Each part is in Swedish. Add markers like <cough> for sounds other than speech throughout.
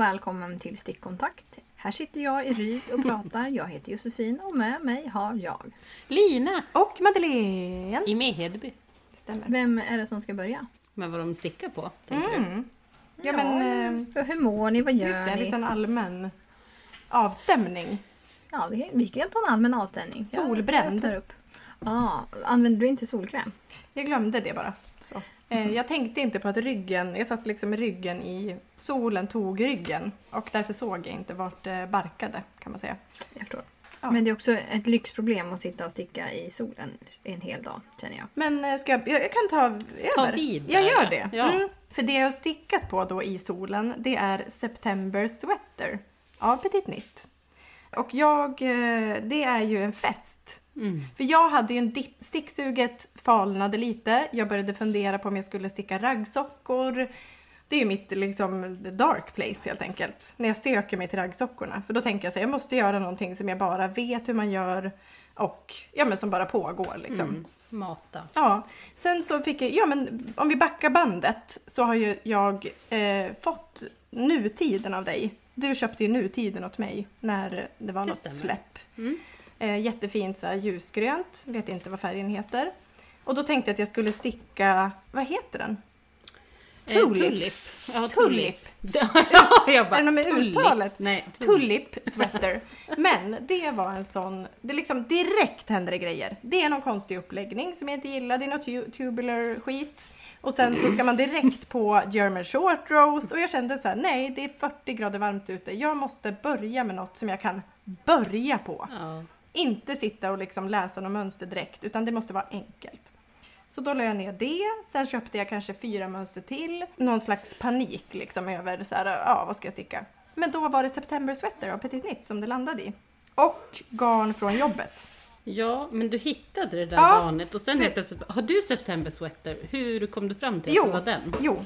Och välkommen till Stickkontakt. Här sitter jag i Ryd och pratar. Jag heter Josefin och med mig har jag. Lina Och Madeleine. i Medhedby. Det stämmer. Vem är det som ska börja? Med vad de stickar på, tänker du? Mm. Ja men eh, hur mår ni? Vad gör just det, en ni? liten allmän avstämning. Ja, det, vi kan ta en allmän avställning. Jag- Solbränd. jag tar upp. Ja, använder du inte solkräm? Jag glömde det bara. Så. Eh, jag tänkte inte på att ryggen, jag satt liksom med ryggen i, solen tog ryggen och därför såg jag inte vart det barkade kan man säga. Jag förstår. Ja. Men det är också ett lyxproblem att sitta och sticka i solen en hel dag, känner jag. Men eh, ska jag, jag, kan ta över. Ta vid Jag gör det. Ja. Mm. För det jag har stickat på då i solen det är September Sweater av Petit Knit. Och jag, eh, det är ju en fest. Mm. För jag hade ju en dipp, sticksuget falnade lite. Jag började fundera på om jag skulle sticka raggsockor. Det är ju mitt liksom the dark place helt enkelt. När jag söker mig till raggsockorna. För då tänker jag så här, jag måste göra någonting som jag bara vet hur man gör. Och ja men som bara pågår liksom. Mm. Mata. Ja, sen så fick jag, ja men om vi backar bandet så har ju jag eh, fått nutiden av dig. Du köpte ju nutiden åt mig när det var Det något stämmer. släpp. Mm. Eh, jättefint så här, ljusgrönt, vet inte vad färgen heter. Och då tänkte jag att jag skulle sticka, vad heter den? Tulip. Eh, tulip. Ja, Tulip. <laughs> ja, jag bara, Är det med tulip. uttalet? Nej, tulip. Tulip sweater. Men det var en sån, det liksom direkt händer det grejer. Det är någon konstig uppläggning som jag inte gillar, det är något tu- tubular skit. Och sen så ska man direkt på German short roast och jag kände så här: nej det är 40 grader varmt ute. Jag måste börja med något som jag kan börja på. Ja. Inte sitta och liksom läsa något mönster direkt utan det måste vara enkelt. Så då la jag ner det, sen köpte jag kanske fyra mönster till. Någon slags panik liksom över så här, ja vad ska jag sticka? Men då var det September Sweater av Petit Knit som det landade i. Och garn från jobbet. ja, men du hittade det där Ja, garnet och sen för- helt plötsligt, har du September Sweater? Hur kom du fram till Jo. att det var den? Jo,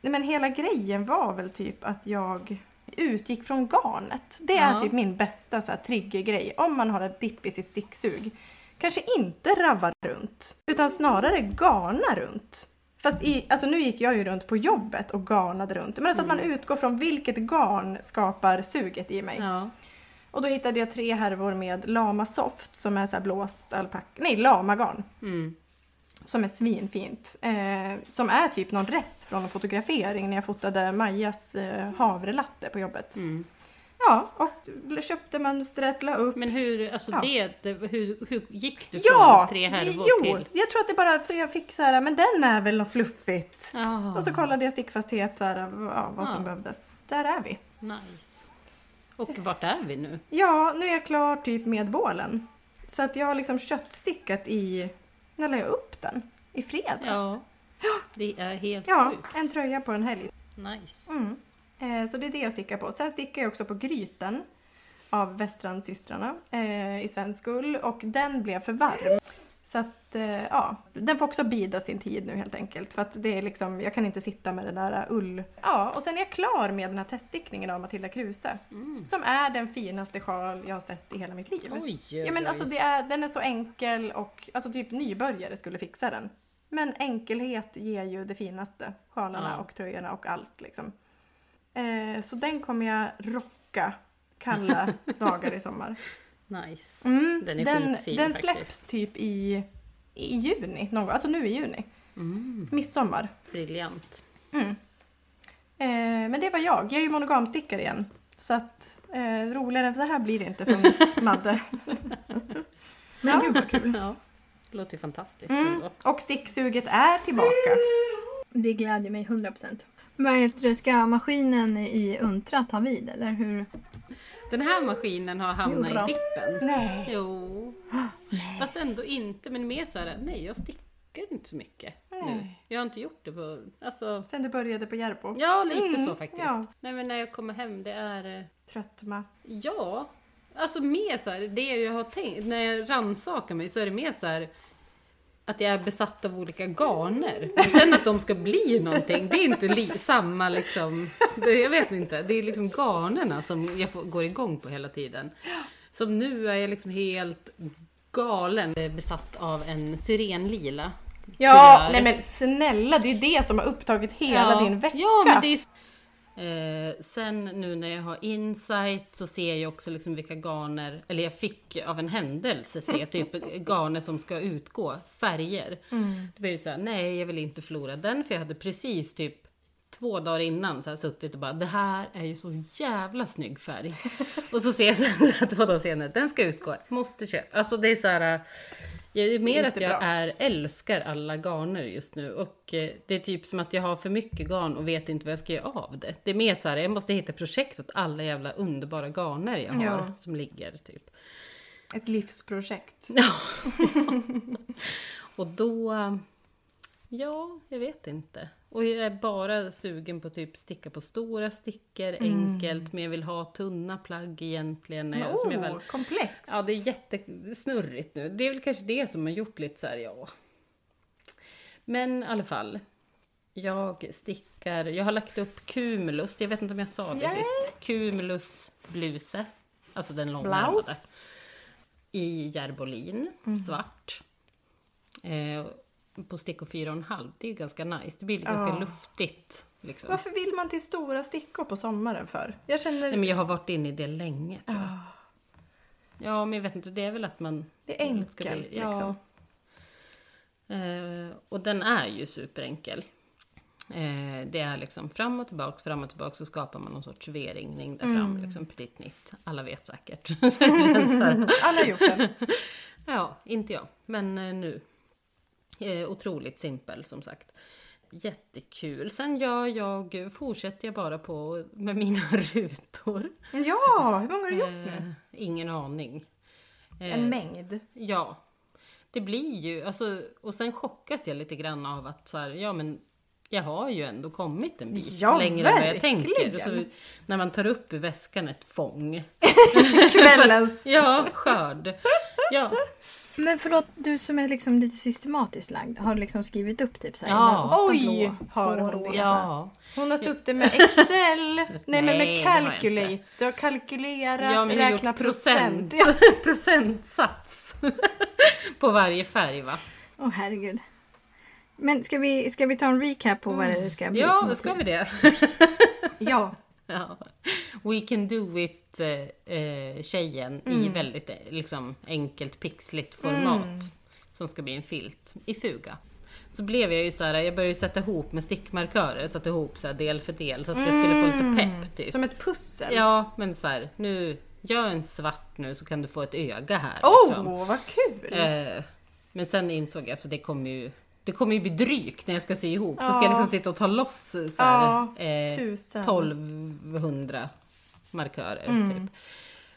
Nej, men hela grejen var väl typ att jag utgick från garnet. Det är Ja. typ min bästa så här, triggergrej. Om man har ett dipp i sitt sticksug. Kanske inte ravva runt, utan snarare garna runt. Fast i, alltså nu gick jag ju runt på jobbet och garnade runt. Men alltså att man utgår från vilket garn skapar suget i mig. Ja. Och då hittade jag tre härvor med Lama Soft som är så blåst alpack... Nej, lamagarn. Mm. Som är svinfint. Eh, som är typ någon rest från en fotografering när jag fotade Majas eh, havrelatte på jobbet. Mm. Ja, och köpte mönstret, la upp. Men hur, alltså Ja. det, det, hur, hur gick du ja! från tre härvor jo! till? Jag tror att det bara för jag fick så här, men den är väl något fluffigt. Ja. Och så kollade jag stickfasthet, så här, ja, vad som Ja. behövdes. Där är vi. Nice. Och vart är vi nu? Ja, nu är jag klar typ med bålen. Så att jag har liksom köttstickat i... När la jag upp den? I fredags? Ja. Det är helt Ja, sjukt. en tröja på en helg. Nice. Mm. Eh, så det är det jag stickar på. Sen stickar jag också på Gryten av Västrandsystrarna eh, i svensk ull och den blev för varm. Så att, eh, ja, den får också bida sin tid nu helt enkelt. För att det är liksom, jag kan inte sitta med den där ull. Ja, och sen är jag klar med den här teststickningen av Matilda Kruse. Som är den finaste sjal jag har sett i hela mitt liv. Oj, Ja men alltså det är, den är så enkel och alltså typ nybörjare skulle fixa den. Men enkelhet ger ju det finaste. Sjalarna Ja. och tröjorna och allt liksom. Eh, så den kommer jag rocka kalla <laughs> dagar i sommar. Nice. Mm, Den är den, skitfin den faktiskt. släpps typ i, i juni, någon gång. alltså nu i juni. Mm. Midsommar. Briljant. Mm. Eh, men det var jag. Jag är ju monogamstickare igen. Så att eh, roligare än så här blir det inte för <laughs> Madde. Men gud vad kul. Ja. Det låter ju fantastiskt Mm. Och sticksuget är tillbaka. Det glädjer mig 100%. Vad heter det, ska maskinen i Untra ta vid eller hur? Den här maskinen har hamnat då. i dippen. Nej. Jo. <gasps> Fast ändå inte. Men mer så här, nej jag stickar inte så mycket nu. Nej. Jag har inte gjort det på, alltså. Sen du började på Järbo. Ja, lite Mm, så faktiskt. ja. Nej men när jag kommer hem, det är... eh, Tröttma. Ja, alltså mer så här, det jag har tänkt, när jag rannsakar mig så är det mer så här att jag är besatt av olika garner. Men sen att de ska bli någonting, det är inte li- samma liksom, det, jag vet inte, det är liksom garnerna som jag får, går igång på hela tiden. Som nu är jag liksom helt galen besatt av en syrenlila. Ja, nej men snälla, det är ju det som har upptagit hela ja. din vecka. Ja, men det är Eh, sen nu när jag har insight så ser jag också liksom vilka garner, eller jag fick av en händelse se typ garner som ska utgå, färger. Då blir det så här, nej jag vill inte förlora den för jag hade precis typ två dagar innan så här suttit och bara det här är ju så jävla snygg färg. <laughs> och så ser jag sen två dagar senare, den ska utgå, måste köpa. Alltså det är så här jag är mer Inte att jag bra. är, älskar alla garner just nu och eh, det är typ som att jag har för mycket garn och vet inte vad jag ska göra av det. Det är mer så här, jag måste hitta projekt åt alla jävla underbara garner jag har Ja. som ligger typ. Ett livsprojekt. <laughs> Och då, ja, jag vet inte. Och jag är bara sugen på typ sticka på stora stickor, enkelt, men jag vill ha tunna plagg egentligen. eh, som jag väl, Oh, komplext. Ja, det är jättesnurrigt nu. Det är väl kanske det som har gjort lite så här, ja. Men i alla fall. Jag stickar, jag har lagt upp Cumulus, jag vet inte om jag sa det Yay! sist. Cumulus bluse, alltså den långärmade. I järbolin, svart. Eh, på stickor 4,5. Det är ju ganska nice. Det blir ganska Ja. luftigt. Liksom. Varför vill man till stora stickor på sommaren för? Jag känner... Nej, men jag har varit inne i det länge tror jag. Ah, Ja, men jag vet inte, det är väl att man... det är ska bli- enkelt ja. liksom. Eh, och den är ju superenkel. Eh, det är liksom fram och tillbaks, fram och tillbaks så skapar man någon sorts V-ringning där Mm. fram, liksom petit nitt. Alla vet säkert. <laughs> Alla har gjort det. <laughs> ja, inte jag, men eh, nu. Eh, otroligt simpel som sagt. Jättekul. Sen gör jag, fortsätter jag bara på med mina <laughs> rutor. Ja, hur många har du gjort nu? Eh, ingen aning. Eh, En mängd. Ja. Det blir ju, alltså, och sen chockas jag lite grann av att så här, ja men jag har ju ändå kommit en bit Ja, längre än vad jag tänker. Så, när man tar upp ur väskan ett fång. <laughs> <laughs> Kvällens. Ja, skörd. Ja, Men förlåt, du som är liksom lite systematiskt lagd, har du liksom skrivit upp typ såhär? Ja. med Oj, har hon det. ja. Hon har suttit med Excel, <laughs> nej men Nej, med jag inte. Calculator, kalkylerat, Ja, men jag har räkna gjort procent. procent. <laughs> Procentsats. <laughs> på varje färg va? Åh herregud. Men ska vi, ska vi ta en recap på vad det ska bli? Ja, ska vi det? ja. <laughs> Ja. We can do it eh, eh, Mm. i väldigt eh, liksom, enkelt pixligt format. Som ska bli en filt i fuga. Så blev jag ju så här, jag började ju sätta ihop med stickmarkörer, satte ihop så här del för del så att jag skulle få lite pepp typ. Mm. Som ett pussel. Ja, men så här, nu, gör en svart nu så kan du få ett öga här. Åh, liksom. vad kul! Eh, men sen insåg jag, så det kommer ju det kommer ju bli drygt när jag ska sy ihop. Då ska Ja. jag liksom sitta och ta loss så här, Ja, eh, tusen. 1200 markörer. Mm. Typ.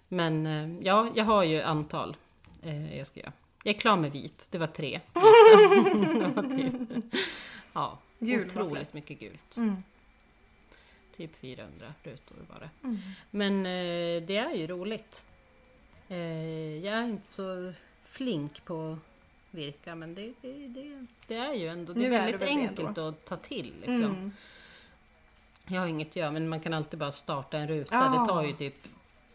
Men eh, ja, jag har ju antal eh, jag ska göra. Jag är klar med vit, det var tre. Det var typ, ja, var otroligt flest. mycket gult. Mm. Typ 400 rutor var det. Men eh, det är ju roligt. Eh, jag är inte så flink på virka men det, det, det, det är ju ändå det Nu är är väldigt väl det enkelt att ta till. Liksom. Mm. Jag har inget att göra men man kan alltid bara starta en ruta. Ja. Det tar ju typ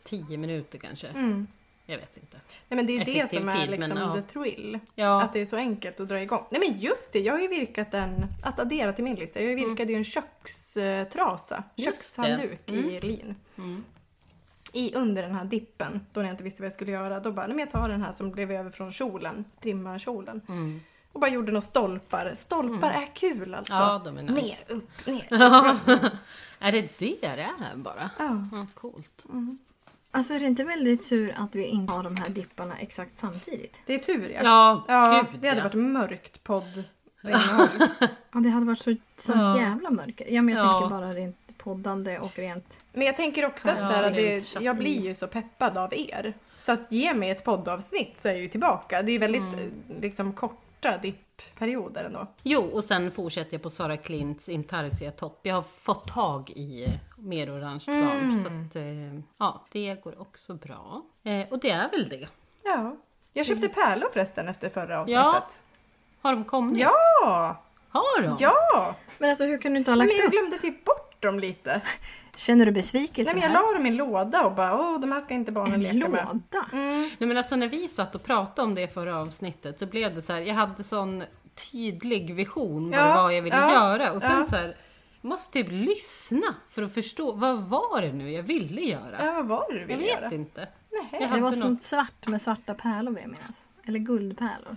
10 minuter kanske. Mm. Jag vet inte. Nej, men det är det Effektiv som är tid, liksom men ja. the thrill. Ja, Att det är så enkelt att dra igång. Nej men just det, jag har ju virkat en, att addera till min lista, jag virkade ju en kökstrasa, Mm. Just kökshandduk det. i lin. Mm. I under den här dippen, då när jag inte visste vad jag skulle göra, då bara, nej men jag tar den här som blev över från kjolen, strimma-kjolen. Mm. Och bara gjorde några stolpar. Stolpar är kul alltså. ja de är nice. Ner, upp, ner. <laughs> är det det det är bara? Ja. Ja, coolt. Alltså är det inte väldigt sur att vi inte har de här dipparna exakt samtidigt? Det är tur ja. Ja, Ja, gud det hade ja. varit mörkt poddinnehåll. <laughs> Ja, det hade varit så sånt Ja. jävla mörker. Ja, men jag Ja. tänker bara rent poddande och rent... Men jag tänker också att Ja, så här, det, jag blir ju så peppad av er. Så att ge mig ett poddavsnitt så är jag ju tillbaka. Det är väldigt Mm. eh, liksom korta dippperioder ändå. Jo, och sen fortsätter jag på Sara Klints Intarsia topp. Jag har fått tag i eh, mer orange garn. Mm. Så att, eh, ja, det går också bra. Eh, och det är väl det. Ja. Jag köpte Mm. pärlor förresten efter förra avsnittet. Har de kommit? Ja! Har de? Ja! Men alltså hur kan du inte ha lagt men jag upp? glömde typ bort dem lite. Känner du besvikelse Nej, men jag här? la dem i en låda och bara åh, de här ska inte barnen En leka med. låda? Mm. Nej, men alltså när vi satt och pratade om det förra avsnittet så blev det så här, jag hade sån tydlig vision vad Ja, det var jag ville ja, göra. Och sen ja. så här, måste typ lyssna för att förstå. Vad var det nu jag ville göra? Ja, vad var det du jag ville vet göra? inte. Nej. Jag Det var något- sånt svart med svarta pärlor vill jag minnas. Eller guldpärlor.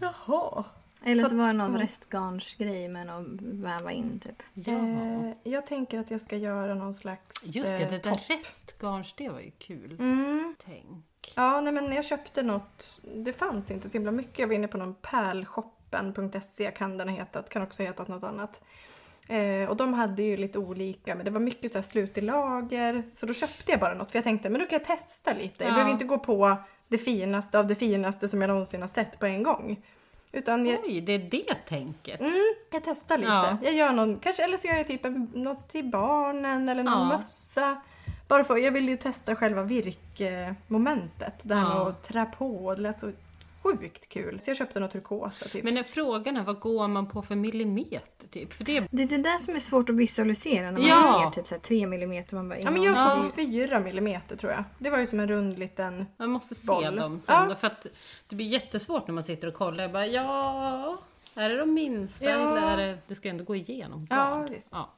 Jaha. Eller så var det någon mm. restgarnsgrej med någon väva in typ. Ja. Eh, jag tänker att jag ska göra någon slags Just det, eh, det där topp. restgarns, det var ju kul. Mm. Tänk. Ja, nej, men jag köpte något. Det fanns inte så himla mycket. Jag var inne på någon pärlshoppen.se kan den ha hetat. Kan också ha hetat något annat. Eh, och de hade ju lite olika, men det var mycket så här slut i lager. Så då köpte jag bara något för jag tänkte, men då kan jag testa lite. Jag Ja. behöver inte gå på det finaste av det finaste som jag någonsin har sett på en gång. Utan jag, Oj, det är det tänket. Mm, jag testar lite. Ja. Jag gör någon, kanske, eller så gör jag typ en, något till barnen eller någon Ja. mössa. Bara för, jag vill ju testa själva virkmomentet. Det här med Ja. att trä på. Det lät så sjukt kul. Så jag köpte något turkosa typ. Men är frågan är vad går man på för millimeter typ? För det, Det är det där som är svårt att visualisera när man Ja. ser typ så här 3 millimeter. Man bara, ja, men jag Ja. tog fyra millimeter tror jag. Det var ju som en rund liten... man måste se Boll. dem sen Ja. då, för att det blir jättesvårt när man sitter och kollar. Jag bara, ja, är det de minsta Ja. eller är det, det ska ju ändå gå igenom Ja, visst. Ja.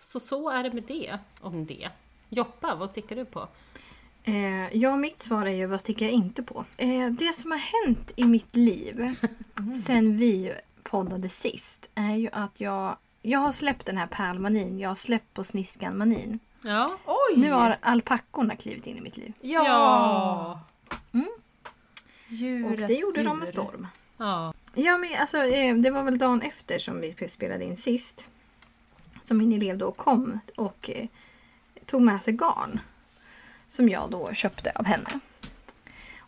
Så så är det med det, om det. Joppa, vad stickar du på? Eh, ja, mitt svar är ju vad sticker jag inte på? Eh, det som har hänt i mitt liv <laughs> sen vi poddade sist är ju att jag, jag har släppt den här pärlmanin. Jag har släppt på sniskan-manin. Ja. Oj! Nu har alpackorna klivit in i mitt liv. Ja! Ja. Djurets Och det gjorde de med djur. storm. ja. Ja, men alltså, eh, det var väl dagen efter som vi spelade in sist. Som min elev då kom och eh, tog med sig garn. Som jag då köpte av henne.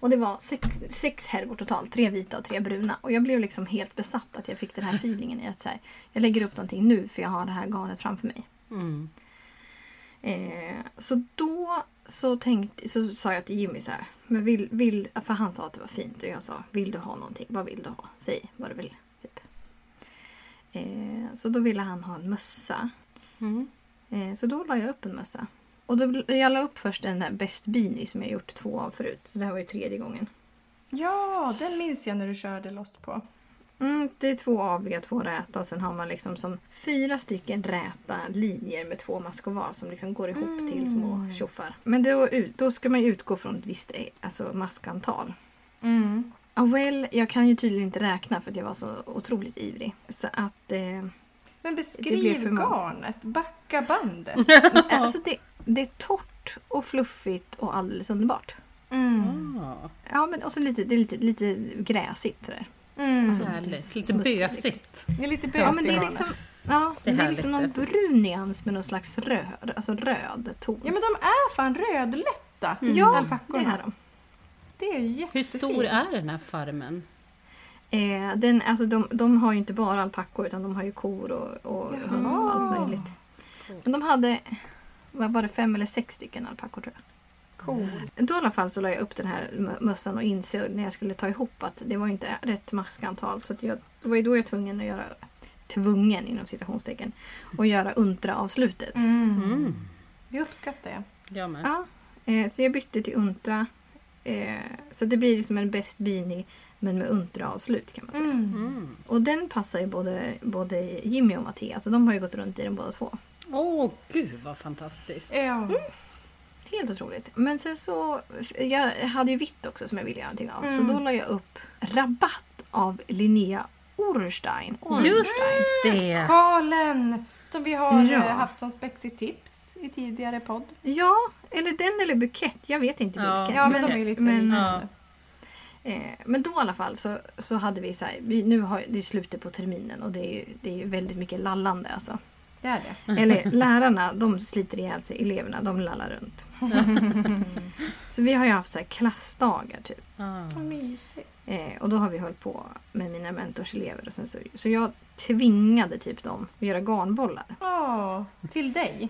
Och det var sex, sex härvor totalt, tre vita och tre bruna. Och jag blev liksom helt besatt att jag fick den här <laughs> feelingen i att så här, jag lägger upp någonting nu för jag har det här garnet framför mig. Mm. Eh, så då så, tänkte, så sa jag till Jimmy så här, men vill, vill, för han sa att det var fint och jag sa, vill du ha någonting? Vad vill du ha? Säg vad du vill. Typ. Eh, så då ville han ha en mössa. Mm. Eh, så då la jag upp en mössa. Och då, jag la upp först den där Best Beanie som jag gjort två av förut. Så det här var ju tredje gången. Ja, den minns jag när du körde loss på. Mm, det är två aviga, två räta och sen har man liksom som fyra stycken räta linjer med två maskovar som liksom går ihop till små tjoffar. Men då, då ska man ju utgå från ett visst eh, alltså maskantal. Mm. Ja, well, jag kan ju tydligen inte räkna för att jag var så otroligt ivrig. Så att... Eh, Men beskriv garnet, backa bandet. <laughs> alltså det, det är torrt och fluffigt och alldeles underbart. Mm. Ah, Ja, men också lite, det är lite, lite gräsigt sådär. Mm. Alltså, lite Lite smutsigt. bösigt. Det är lite bös Ja, men det är liksom, ja, Det är det är liksom någon det. brun nyans med någon slags röd, alltså röd ton. Ja men de är fan rödlätta, Ja, det alpackorna. är de. Det är ju Hur jättefint. stor är den här farmen? Eh, den, alltså de, de har ju inte bara alpackor utan de har ju kor och, och höns och allt möjligt. Men de hade, vad var det, fem eller sex stycken alpackor tror jag. Cool. Då i alla fall så la jag upp den här mö- mössan och insåg när jag skulle ta ihop att det var inte rätt maskantal. Så att jag, det var ju då jag var tvungen att göra, tvungen inom citationstecken, att göra untra-avslutet. Mm. Mm. Det uppskattar jag. Jag med. Ja, eh, så jag bytte till untra. Eh, så det blir liksom en best beanie men med untra-avslut kan man säga. Mm. Mm. Och den passar ju både, både Jimmy och Mattias och de har ju gått runt i den båda två. Åh gud vad fantastiskt. Ja. Helt otroligt. Men sen så, jag hade ju vitt också som jag ville göra någonting av. Så Mm. då la jag upp Rabatt av Linnea Orstein. Just det! Sjalen som vi har Ja. eh, haft som spexigt tips i tidigare podd. Ja, eller den eller bukett. Jag vet inte Ja. vilken. Ja men de är ju lite så men, liknande. eh, men då i alla fall så, så hade vi så här, vi, nu har det är slutet på terminen och det är ju, det är ju väldigt mycket lallande alltså. Det är det. <laughs> Eller lärarna, de sliter ihjäl sig. Eleverna, de lallar runt. <laughs> Så vi har ju haft så här klassdagar typ. Ah. Vad mysigt. Eh, och då har vi hållit på med mina mentorselever. Och sen så, så jag tvingade typ dem att göra garnbollar. Ja, till dig.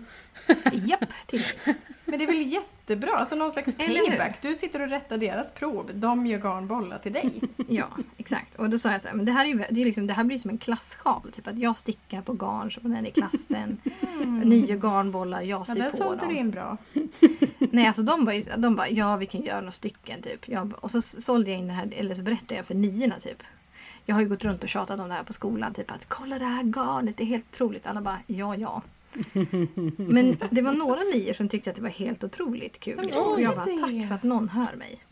Japp, till mig. Men det är väl jättebra? Alltså någon slags payback. Du sitter och rättar deras prov. De gör garnbollar till dig. Ja, exakt. Och då sa jag så här, men det här, är det, är liksom, det här blir som en klassjal. Typ att jag stickar på garn som den i klassen. Ni gör garnbollar, jag Mm. Ja, syr där på dem. du in bra. Nej, alltså de bara, ju- de bara, ja vi kan göra några stycken typ. Jag, och så sålde jag in det här, eller så berättade jag för niorna typ. Jag har ju gått runt och tjatat om det här på skolan. Typ att kolla det här garnet, det är helt otroligt. Alla bara ja, ja. <laughs> Men det var några nior som tyckte att det var helt otroligt kul. Men och jag bara tack för att någon hör mig.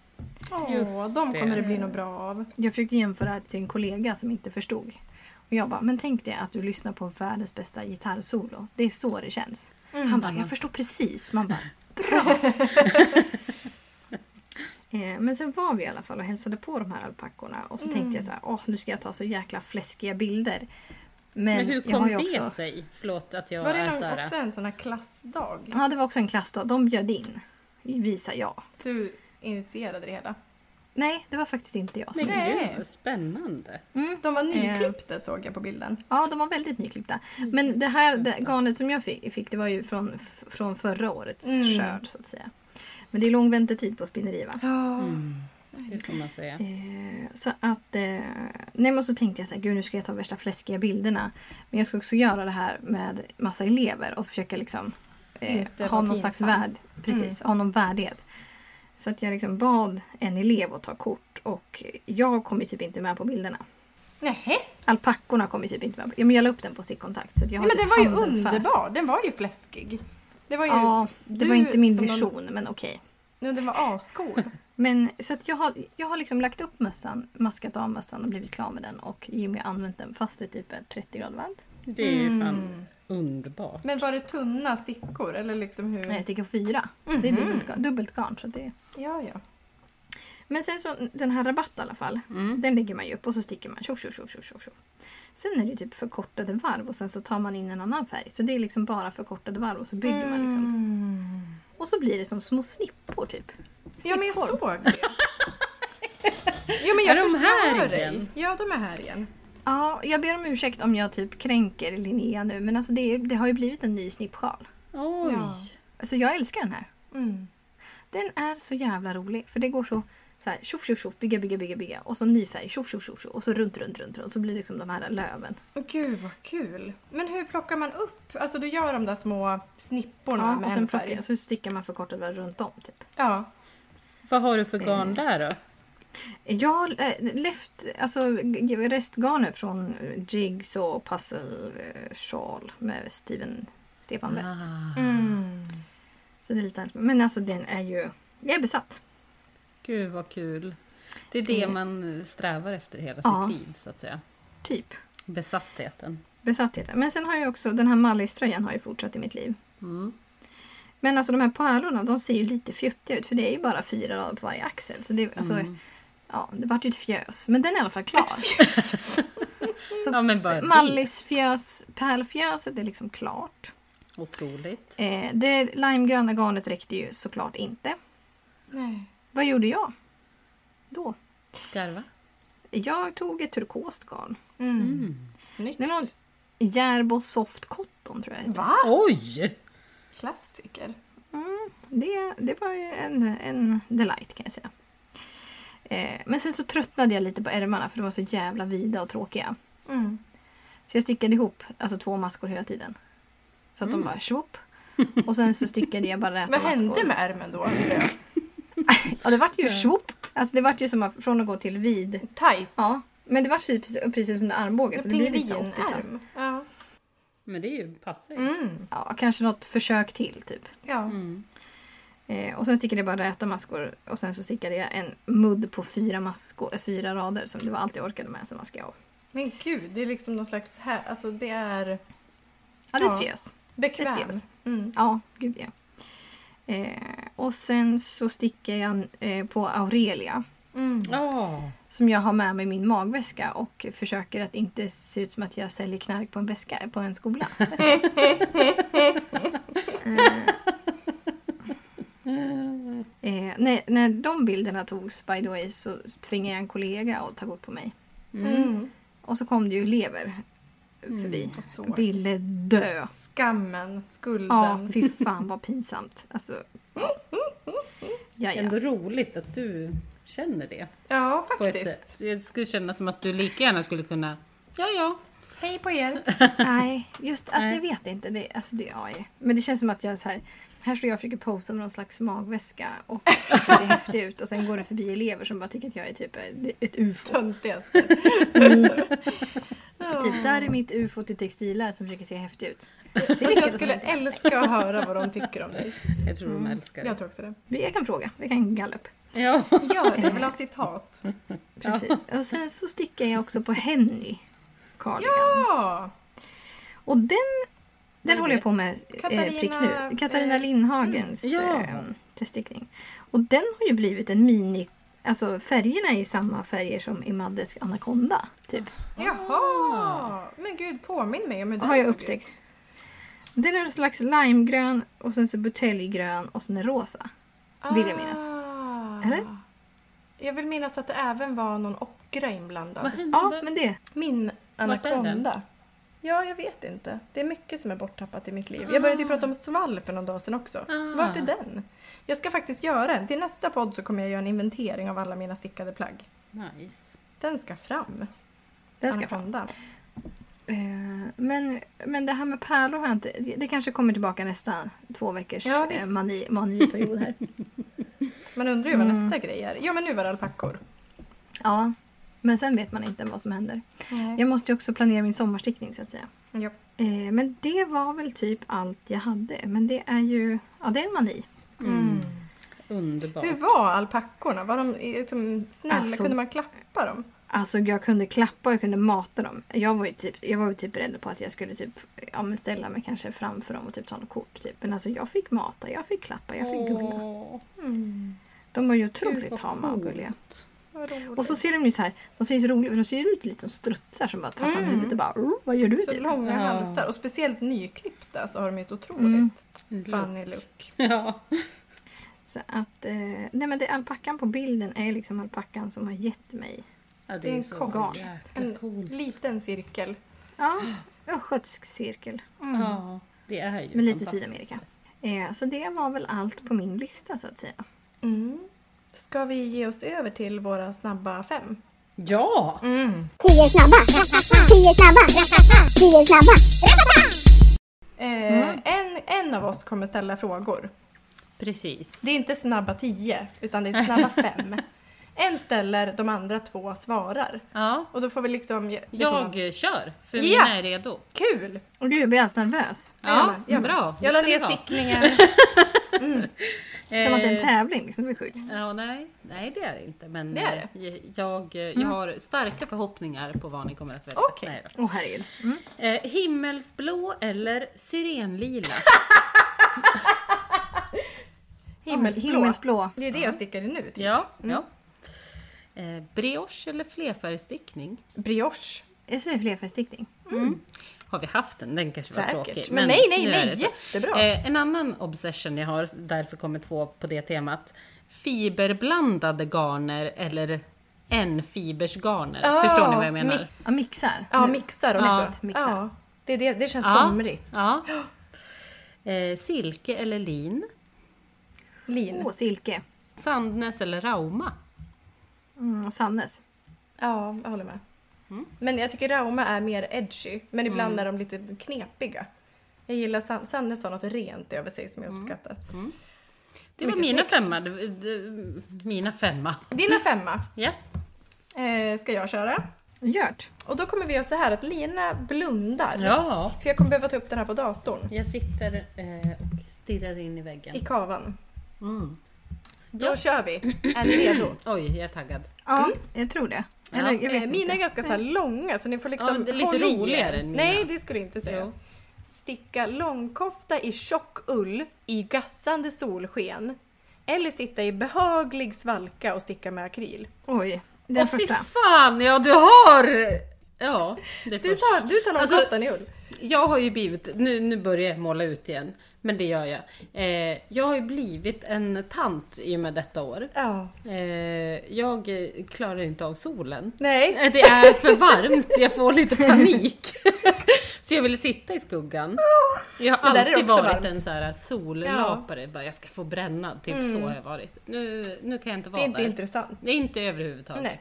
Åh, de kommer det bli något bra av. Jag försökte jämföra det till en kollega som inte förstod. Och jag bara, men tänk dig att du lyssnar på världens bästa gitarrsolo. Det är så det känns. Han bara, jag förstår precis. Man bara, bra! <laughs> Eh, Men sen var vi i alla fall och hälsade på de här alpackorna och så tänkte jag så här, åh nu ska jag ta så jäkla fläskiga bilder. Men, Men hur jag kom har det ju också, sig? Förlåt att jag Var det är någon, så här. också en sån här klassdag? Ja det var också en klassdag, de bjöd in. Visa ja. Du initierade det hela. Nej det var faktiskt inte jag som Men Nej. vad spännande. mm. De var nyklippta såg jag på bilden. Ja, de var väldigt nyklippta. Men det här det garnet som jag fick, fick det var ju från, från förra årets Mm. skörd så att säga. Men det är lång väntetid på spinneri va? Ja. Mm. Det får man säga. Eh, så att... Eh, nej men så tänkte jag så här, gud nu ska jag ta värsta fläskiga bilderna. Men jag ska också göra det här med massa elever och försöka liksom eh, ha någon slags värd, precis, ha någon värdighet. Så att jag liksom bad en elev att ta kort och jag kom ju typ inte med på bilderna. Nähä? Alpackorna kom ju typ inte med. Ja, men jag la upp den på stickkontakt. Så att jag Nej, men den var ju underbar. Den var ju fläskig. Det var ju... Ja, det du var inte min som någon- vision men okej. Ja, den var ascool. <laughs> Men så att jag har, jag har liksom lagt upp mössan, maskat av mössan och blivit klar med den och Jimmy har använt den fast det typ är 30 grader varmt. Det är ju Mm. fan underbart. Men var det tunna stickor eller liksom hur? Nej, jag stickar fyra. Det är dubbelt, garn- dubbelt garn. Så det... Ja, ja. Men sen så den här rabatt i alla fall. Mm. Den lägger man ju upp och så sticker man tjoff tjoff tjoff tjoff tjoff. Sen är det typ förkortade varv och sen så tar man in en annan färg. Så det är liksom bara förkortade varv och så bygger man liksom. Och så blir det som små snippor typ. Ja, men jag Snippor. såg det. <laughs> Jo, men jag Är de här dig. igen? Ja, de är här igen. Ja, jag ber om ursäkt om jag typ kränker Linnea nu men alltså det, är, det har ju blivit en ny snippsjal. Oj! Ja. Alltså jag älskar den här. Mm. Den är så jävla rolig för det går så så här tjoff tjoff tjoff, bygga bygga bygga bygga och så ny färg tjoff tjoff tjoff tjoff, och så runt runt runt runt så blir det liksom de här löven. Gud vad kul. Men hur plockar man upp? Alltså du gör de där små snipporna Ja, med och sen en plockar, färg. så stickar man förkortad varv runt om typ. Ja. Vad har du för garn där då? Jag har äh, left, alltså restgarner från eh, Jigs och Puzzle eh, Shawl med Steven, Stefan West. Ah, Mm. Så det är lite. Men alltså den är ju, jag är besatt. Gud vad kul. Det är det Eh. man strävar efter hela Ja. sitt liv så att säga. Typ. Besattheten. Besattheten. Men sen har jag också, den här Mallis-tröjan har ju fortsatt i mitt liv. Mm. Men alltså de här pärlorna de ser ju lite fjuttiga ut för det är ju bara fyra rader på varje axel. Så det, alltså, Mm. ja, det vart ju ett fjös. Men den är i alla fall klar. <laughs> Så Ja men bara det. Mallis fjös, pärlfjöset är liksom klart. Otroligt. Eh, det limegröna garnet räckte ju såklart inte. Nej. Vad gjorde jag? Då? Skarva. Jag tog ett turkost garn. Mm. Mm. Snyggt. Det är någon Järbo Soft Cotton tror jag det. Va? Oj! Klassiker. Mm, det, det var ju en, en delight kan jag säga. Eh, men sen så tröttnade jag lite på ärmarna för de var så jävla vida och tråkiga. Mm. Så jag stickade ihop alltså, två maskor hela tiden. Så att de Mm. bara tjopp. Och sen så stickade jag bara räta <laughs> Vad maskor. hände med ärmen då? Ja det vart ju tjopp. Alltså det vart ju som att från att gå till vid. Tight. Ja. Men det var typ precis, precis under armbågen så det blir lite så 80-tal. Pingvinärm. Ja. Men det är ju passar. Mm. Ja, kanske något försök till typ. Ja. Mm. Eh, och sen stickade jag bara räta maskor och sen så stickade jag en mudd på fyra, maskor, eh, fyra rader som det var allt jag orkade med. Sen maskade jag av. Men gud, det är liksom någon slags här, alltså det är Ja, det är ett fjös. bekvämt. Ett fjös. Mm. Ja, gud ja. Eh, och sen så stickar jag eh, på Aurelia. Mm. Ja. Som jag har med mig i min magväska och försöker att inte se ut som att jag säljer knark på en väska på en skola. <laughs> Eh, eh, när, när de bilderna togs by the way så tvingade jag en kollega att ta kort på mig. Mm. Mm. Och så kom det ju elever förbi. Så. Ville dö. Skammen, skulden. Ja, fy fan vad pinsamt. Alltså. Ja, ja. Ändå roligt att du känner det. Ja, faktiskt. Det skulle kännas som att du lika gärna skulle kunna... Ja, ja. Hej på er! <laughs> Nej, just alltså Nej. jag vet inte. Det, alltså det, ja, ja. Men det känns som att jag så här, här står jag och försöker posa med någon slags magväska och det ser häftigt ut och sen går det förbi elever som bara tycker att jag är typ ett ufo. Töntigaste. Typ, där är mitt ufo till textilar som försöker se häftig ut. Jag skulle älska att höra vad de tycker om dig. Jag tror de älskar det. Jag tror också det. Jag kan fråga, vi kan gallup. Ja. Det, jag vill ha citat. <laughs> Precis. Och sen så stickar jag också på Henny cardigan. Ja! Och den, den håller jag på med eh, Katarina, prick nu. Katarina eh, Lindhagens mm, ja. eh, teststickning. Och den har ju blivit en mini... Alltså färgerna är ju samma färger som i Maddes Anaconda. Typ. Jaha! Men gud, påminn mig om hur den Har jag upptäckt. Den är en slags limegrön och sen så buteljgrön och sen rosa. Vill jag minnas. Ah. Eller? Jag vill minnas att det även var någon ockra Vad inblandad. Ja, men det. Min anakonda. Ja, jag vet inte. Det är mycket som är borttappat i mitt liv. Jag började ju prata om svall för någon dag sedan också. Ah. Vart är den? Jag ska faktiskt göra en. Till nästa podd så kommer jag göra en inventering av alla mina stickade plagg. Nice. Den ska fram. Den ska fram. Anakonda. Eh, Men, men det här med pärlor har jag inte... Det kanske kommer tillbaka nästa två veckors Ja, eh, mani, maniperiod här. <laughs> Man undrar ju vad Mm. nästa grej är. Ja, men nu var det alpackor. Ja, men sen vet man inte vad som händer. Jag... Jag måste ju också planera min sommarstickning så att säga. Ja. Eh, men det var väl typ allt jag hade. Men det är ju... Ja, det är en mani. Mm. Underbart. Hur var alpackorna? Var de liksom snälla? Alltså- Kunde man klappa dem? Alltså jag kunde klappa och jag kunde mata dem. Jag var ju typ, jag var ju typ rädd på att jag skulle typ, ja, men ställa mig kanske framför dem och typ ta något kort. Typ. Men alltså jag fick mata, jag fick klappa, jag fick gulla. Åh, De var ju otroligt tama och gulliga. Och så ser de ju så här, de ser så roliga de ser ut lite som strutsar som bara fram Mm. huvudet och bara "Oh, vad gör du? så Typ? långa Ja. halsar. Och speciellt nyklippta så har de ju ett otroligt Mm. funny look. <laughs> Ja. Så att, eh, nej men det alpackan på bilden är liksom alpackan som har gett mig. ja, det är en så garn. En coolt. liten cirkel. Ja, östgötsk cirkel Ja, det är ju med lite. Sydamerika. Eh, så det var väl allt på min lista så att säga. Mm. Ska vi ge oss över till våra snabba fem? Ja! Mm. Tio snabba, tio snabba, tio snabba. Eh, en, en av oss kommer ställa frågor. Precis. Det är inte snabba tio, utan det är snabba <laughs> fem. En ställer, de andra två svarar. Ja, Och då får vi liksom... det får jag kör, för Ja. mina är redo. Kul! Och du blir alldeles nervös. Ja, Ja, bra. Jag la Det ska ner vi ha. stickningen. <laughs> Som att det är en Eh, tävling, liksom. det är sjukt. Ja, nej, nej det är det inte. Men Det är eh, jag, jag har starka förhoppningar på vad ni kommer att välja. Okej. Nej då. Åh herregud. Mm. Eh, himmelsblå eller syrenlila? <laughs> Himmelsblå. Himmelsblå. Det är det jag stickar i nu. Typ. Ja, ja. Eh, brioche eller flerfärgstickning? Brioche. Jag säger flerfärgstickning. Har vi haft den? Den kanske var Säkert. tråkig. Men nej, nej, nej, så. jättebra. Eh, en annan obsession jag har, därför kommer två på det temat. Fiberblandade garner eller enfibersgarner. Ah, Förstår ni vad jag menar? mi- Ja, mixar. Ja, mixar också. Ja, mixar. Ja, det, är det, det känns Ja, somrigt. Ja. Eh, silke eller lin? Lin. Åh, silke. Sandnäs eller rauma? Mm, Sannes. Ja, jag håller med. Mm. Men jag tycker Rauma är mer edgy, men ibland är de lite knepiga. Jag gillar San- Sannes har något rent över sig som jag Mm. uppskattar. Det var Mycket mina snyggt. femma. Det- det- Mina femma. Dina femma <laughs> Ja. eh, ska jag köra. Gjort. Och då kommer vi göra så här att Lina blundar. ja. För jag kommer behöva ta upp den här på datorn. Jag sitter eh, och stirrar in i väggen. I kavan. Mm. Då Ja. kör vi. <clears throat> Är ni redo? Oj, jag är taggad. Ja, jag tror det. Eller Ja. jag vet Eh, mina är inte. ganska så här långa så ni får liksom Ja, det är lite roligare än mina. Nej, det skulle jag inte säga. Jo. Sticka långkofta i tjock ull i gassande solsken. Eller sitta i behaglig svalka och sticka med akryl. Oj, den Åh, fy första. fan, ja du har! Ja, det är Du först. tar, du tar Alltså- långkoftan i ull. Jag har ju blivit, nu, nu börjar jag måla ut igen, men det gör jag. Eh, jag har ju blivit en tant i och med detta år. Ja. Eh, jag klarar inte av solen. Nej. Eh, Det är för varmt, jag får lite panik. <laughs> Så jag vill sitta i skuggan. Jag har där det alltid varit varmt. en så här sollapare, bara jag ska få bränna, typ så har jag varit. Nu, nu kan jag inte Det vara är inte där. intressant. Det är inte överhuvudtaget. Nej.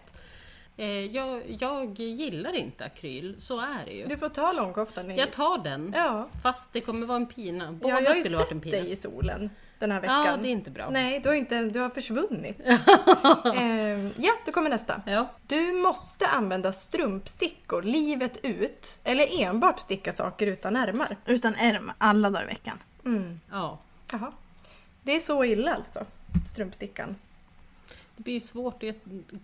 Eh, jag, jag gillar inte akryl, så är det ju. Du får ta långkoftan. i- Jag tar den, Ja. fast det kommer vara en pina. Båda ja, jag har ju skulle varit en sett dig i solen den här veckan. Ja, det är inte bra. Nej, du har, inte, du har försvunnit. <laughs> Ehm, ja, då kommer nästa. Ja. Du måste använda strumpstickor livet ut eller enbart sticka saker utan ärmar. Utan ärm alla dagar i veckan. Mm. ja. Jaha. Det är så illa alltså, strumpstickan. Det blir ju svårt att göra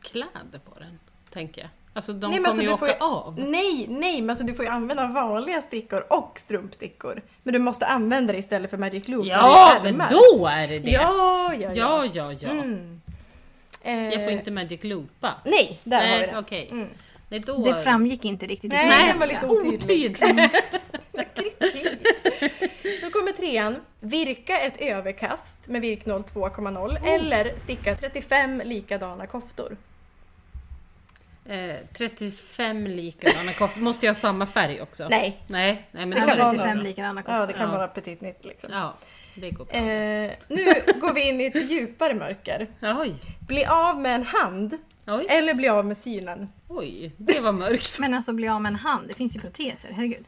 kläder på den, tänker jag. Alltså de Nej, kommer alltså, ju du åka får ju- av. Nej, nej, men alltså, du får ju använda vanliga stickor och strumpstickor. Men du måste använda det istället för Magic Loop. Ja, men då är det det! Ja, ja, ja, ja. ja. ja. Mm. Eh, Jag får inte Magic Loopa. Nej, där har vi Nej, det. okej. Mm. Nej, då... Det framgick inte riktigt. Nej, filmen. den var lite otydlig. Otydligt! <laughs> Kritik. Då kommer trean. Virka ett överkast med virk 02,0 eller sticka 35 likadana koftor. Eh, 35 likadana koftor. Måste jag ha samma färg också? Nej. Nej, nej men det kan kan vara jag 35 några. likadana Ja, det koftor. kan Ja. vara petit nytt liksom. Ja, det går bra. Eh, nu går vi in i ett <laughs> djupare mörker. Oj, Bli av med en hand oj, eller bli av med synen. oj. Det var mörkt. <laughs> Men alltså bli av med en hand, det finns ju proteser, herregud.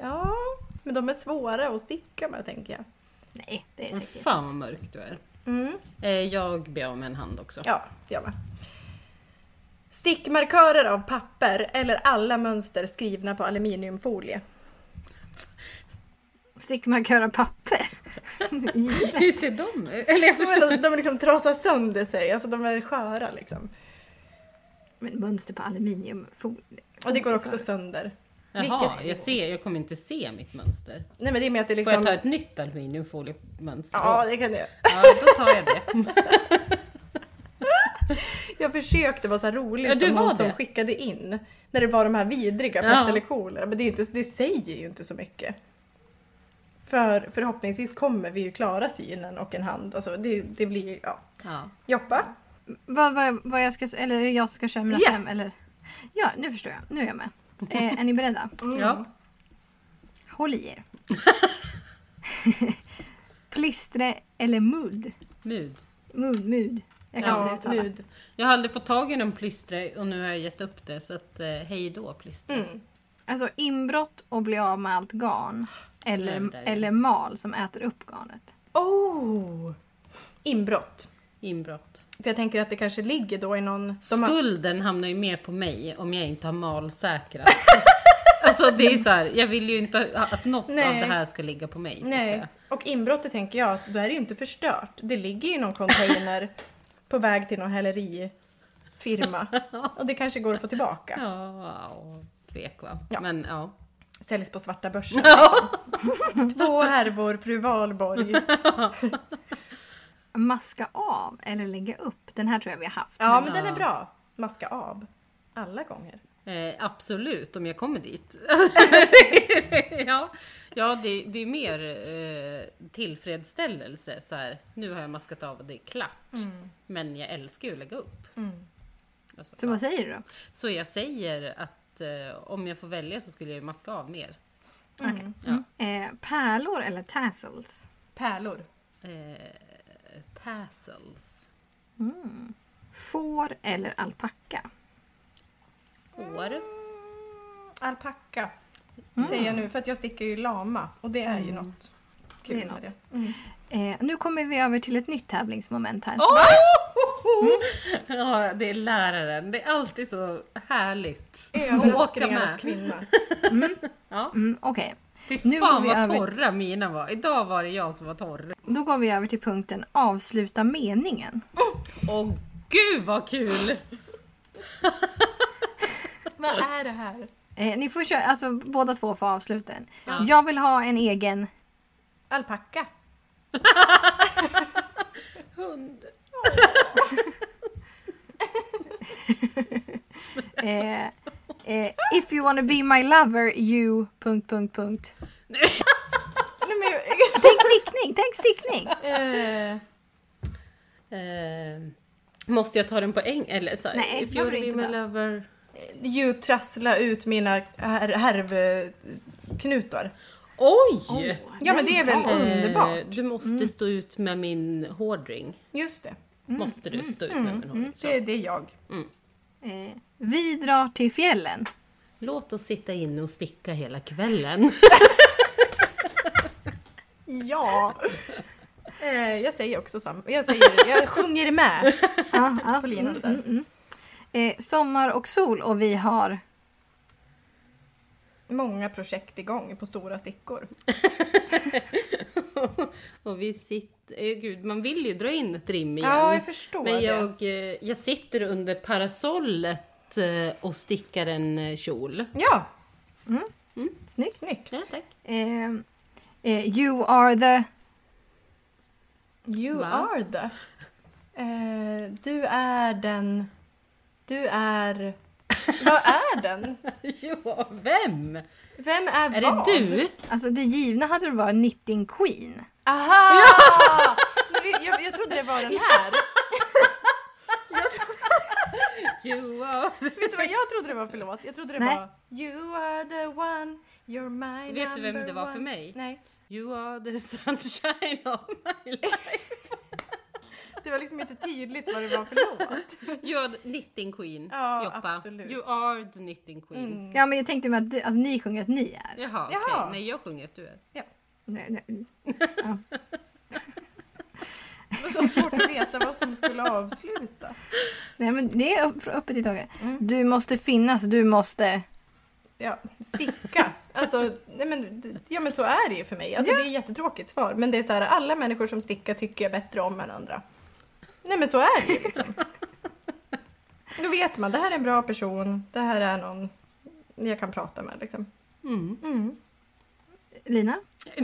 Ja, men de är svåra att sticka med tänker jag. Nej, det är säkert. Fan vad mörkt du är. Mm. Eh, jag blir av med en hand också. Ja, jag med. Stickmarkörer av papper eller alla mönster skrivna på aluminiumfolie. Stickmarkör av papper. <laughs> Hur ser de ut? Eller jag förstår. De, de liksom trasar sönder sig, alltså de är sköra liksom. Men mönster på aluminiumfolie. Och det går också sönder. Jaha, Vilket- jag, ser, jag kommer inte se mitt mönster. Nej men det är med att det Får liksom... jag ta ett nytt aluminiumfoliemönster? Ja, det kan jag. ja, då tar jag det. <laughs> <laughs> Jag försökte vara så här rolig Ja, som hon som skickade in. När det var de här vidriga Ja. Men det, är inte, det säger ju inte så mycket. För förhoppningsvis kommer vi ju klara synen och en hand. Alltså det, det blir ja. Ja. Joppa. Vad, vad, vad jag ska, eller jag ska köra mina Ja. fem? Eller? Ja, nu förstår jag. Nu är jag med. Eh, är ni beredda? <laughs> ja. Håll i er. <laughs> Plistre eller mudd? Mud. Mudd, mudd. Jag kan inte Ja, uttala. nud. Jag har aldrig fått tag i någon plystre och nu har jag gett upp det så att eh, hej då plystre. Mm. Alltså inbrott och bli av med allt garn. Eller, eller mal som äter upp garnet. Oh! Inbrott. Inbrott. För jag tänker att det kanske ligger då i någon... de har- Skulden hamnar ju mer på mig om jag inte har malsäkrat. <laughs> alltså det är så här, jag vill ju inte ha- att något Nej. av det här ska ligga på mig. Så att Nej, säga. och inbrottet tänker jag att då är det ju inte förstört. Det ligger i någon container på väg till någon hälerifirma. <laughs> Och det kanske går att få tillbaka. Ja, och tvek va. Ja. Men ja. Säljs på svarta börsen. Liksom. <laughs> Två härvor, fru Valborg. <laughs> Maska av eller lägga upp. Den här tror jag vi har haft. Ja, men den är bra. Maska av. Alla gånger. Eh, absolut, om jag kommer dit. <laughs> ja, ja det, det är mer eh, tillfredsställelse. Så här, nu har jag maskat av och det är klart. Men jag älskar ju att lägga upp. Alltså, Så ja. vad säger du då? Så jag säger att eh, om jag får välja så skulle jag ju maska av mer. Okej. Ja. Eh, pärlor eller tassels? Pärlor. Eh, tassels. Får eller alpacka? Får. Alpacka. Säger jag nu, för att jag sticker ju lama. Och det är ju något kul Det är med något. det. Eh, nu kommer vi över till ett nytt tävlingsmoment här. <laughs> Ja, det är läraren. Det är alltid så härligt. Åka Överraskningarnas med. kvinna. <laughs> Ja. Mm, Okej, Fy Nu fan går vi vad över- torra mina var. Idag var det jag som var torr. då går vi över till punkten avsluta meningen. Åh gud vad kul! <laughs> Vad är det här? Eh, ni får köra, alltså båda två får avsluta den. Ja. Jag vill ha en egen Alpacka. <laughs> Hund. <laughs> eh, eh, If you wanna be my lover you... Punkt, punkt, punkt. Nej, Tänk stickning, tänk stickning! eh, Eh, måste jag ta den på eng eller så här, Nej, If you behöver be my lover. Ju trassla ut mina här- härvknutar. Oj! Ja men det är väl bra. underbart. Eh, du måste stå ut med min hårdring. Just det. Måste du stå ut med min hårdring. Så. Det, det är jag. Eh, vi drar till fjällen. Låt oss sitta inne och sticka hela kvällen. <laughs> Ja! Eh, jag säger också samma. Jag, säger, jag sjunger med Ja, ja. på Linas Mm, där. mm, mm. Eh, sommar och sol och vi har... Många projekt igång på stora stickor. <laughs> och vi sitter... eh, Gud, man vill ju dra in ett rim igen. Ja, jag förstår Men det. jag, eh, jag sitter under parasollet eh, och stickar en kjol. Ja, Snyggt. snyggt. Ja, tack. Eh, eh, you are the... You Va? are the. Eh, du är den... Du är... <laughs> Vad är den? Ja, vem? Vem är, Är vad? det du? Alltså det givna hade det varit Knitting Queen. Aha! Jag, <laughs> jag, jag trodde det var den här. <laughs> You are... Vet du vad jag trodde det var för låt? Jag trodde det Nej. var You are the one, you're my Vet du vem det var för one. mig? Nej. You are the sunshine of my life. Det var liksom inte tydligt vad det var för låt. <laughs> You are the knitting queen, Ja, Joppa. absolut. You are the knitting queen. Mm. Ja men jag tänkte mig att du, alltså, ni sjunger att ni är. Jaha, okej. Jaha. Nej, jag sjunger att du är. Nej, nej. <laughs> Det var så svårt att veta vad som skulle avsluta. nej men det är upp, öppet i taget. Mm. Du måste finnas, du måste... Ja, sticka. Alltså, nej men, ja men så är det ju för mig. Alltså, Det är ett jättetråkigt svar. Men det är så här, alla människor som stickar tycker jag bättre om än andra. Nej men så är det <laughs> liksom. Då vet man, det här är en bra person. Det här är någon jag kan prata med liksom. Mm. Mm. Lina? <laughs>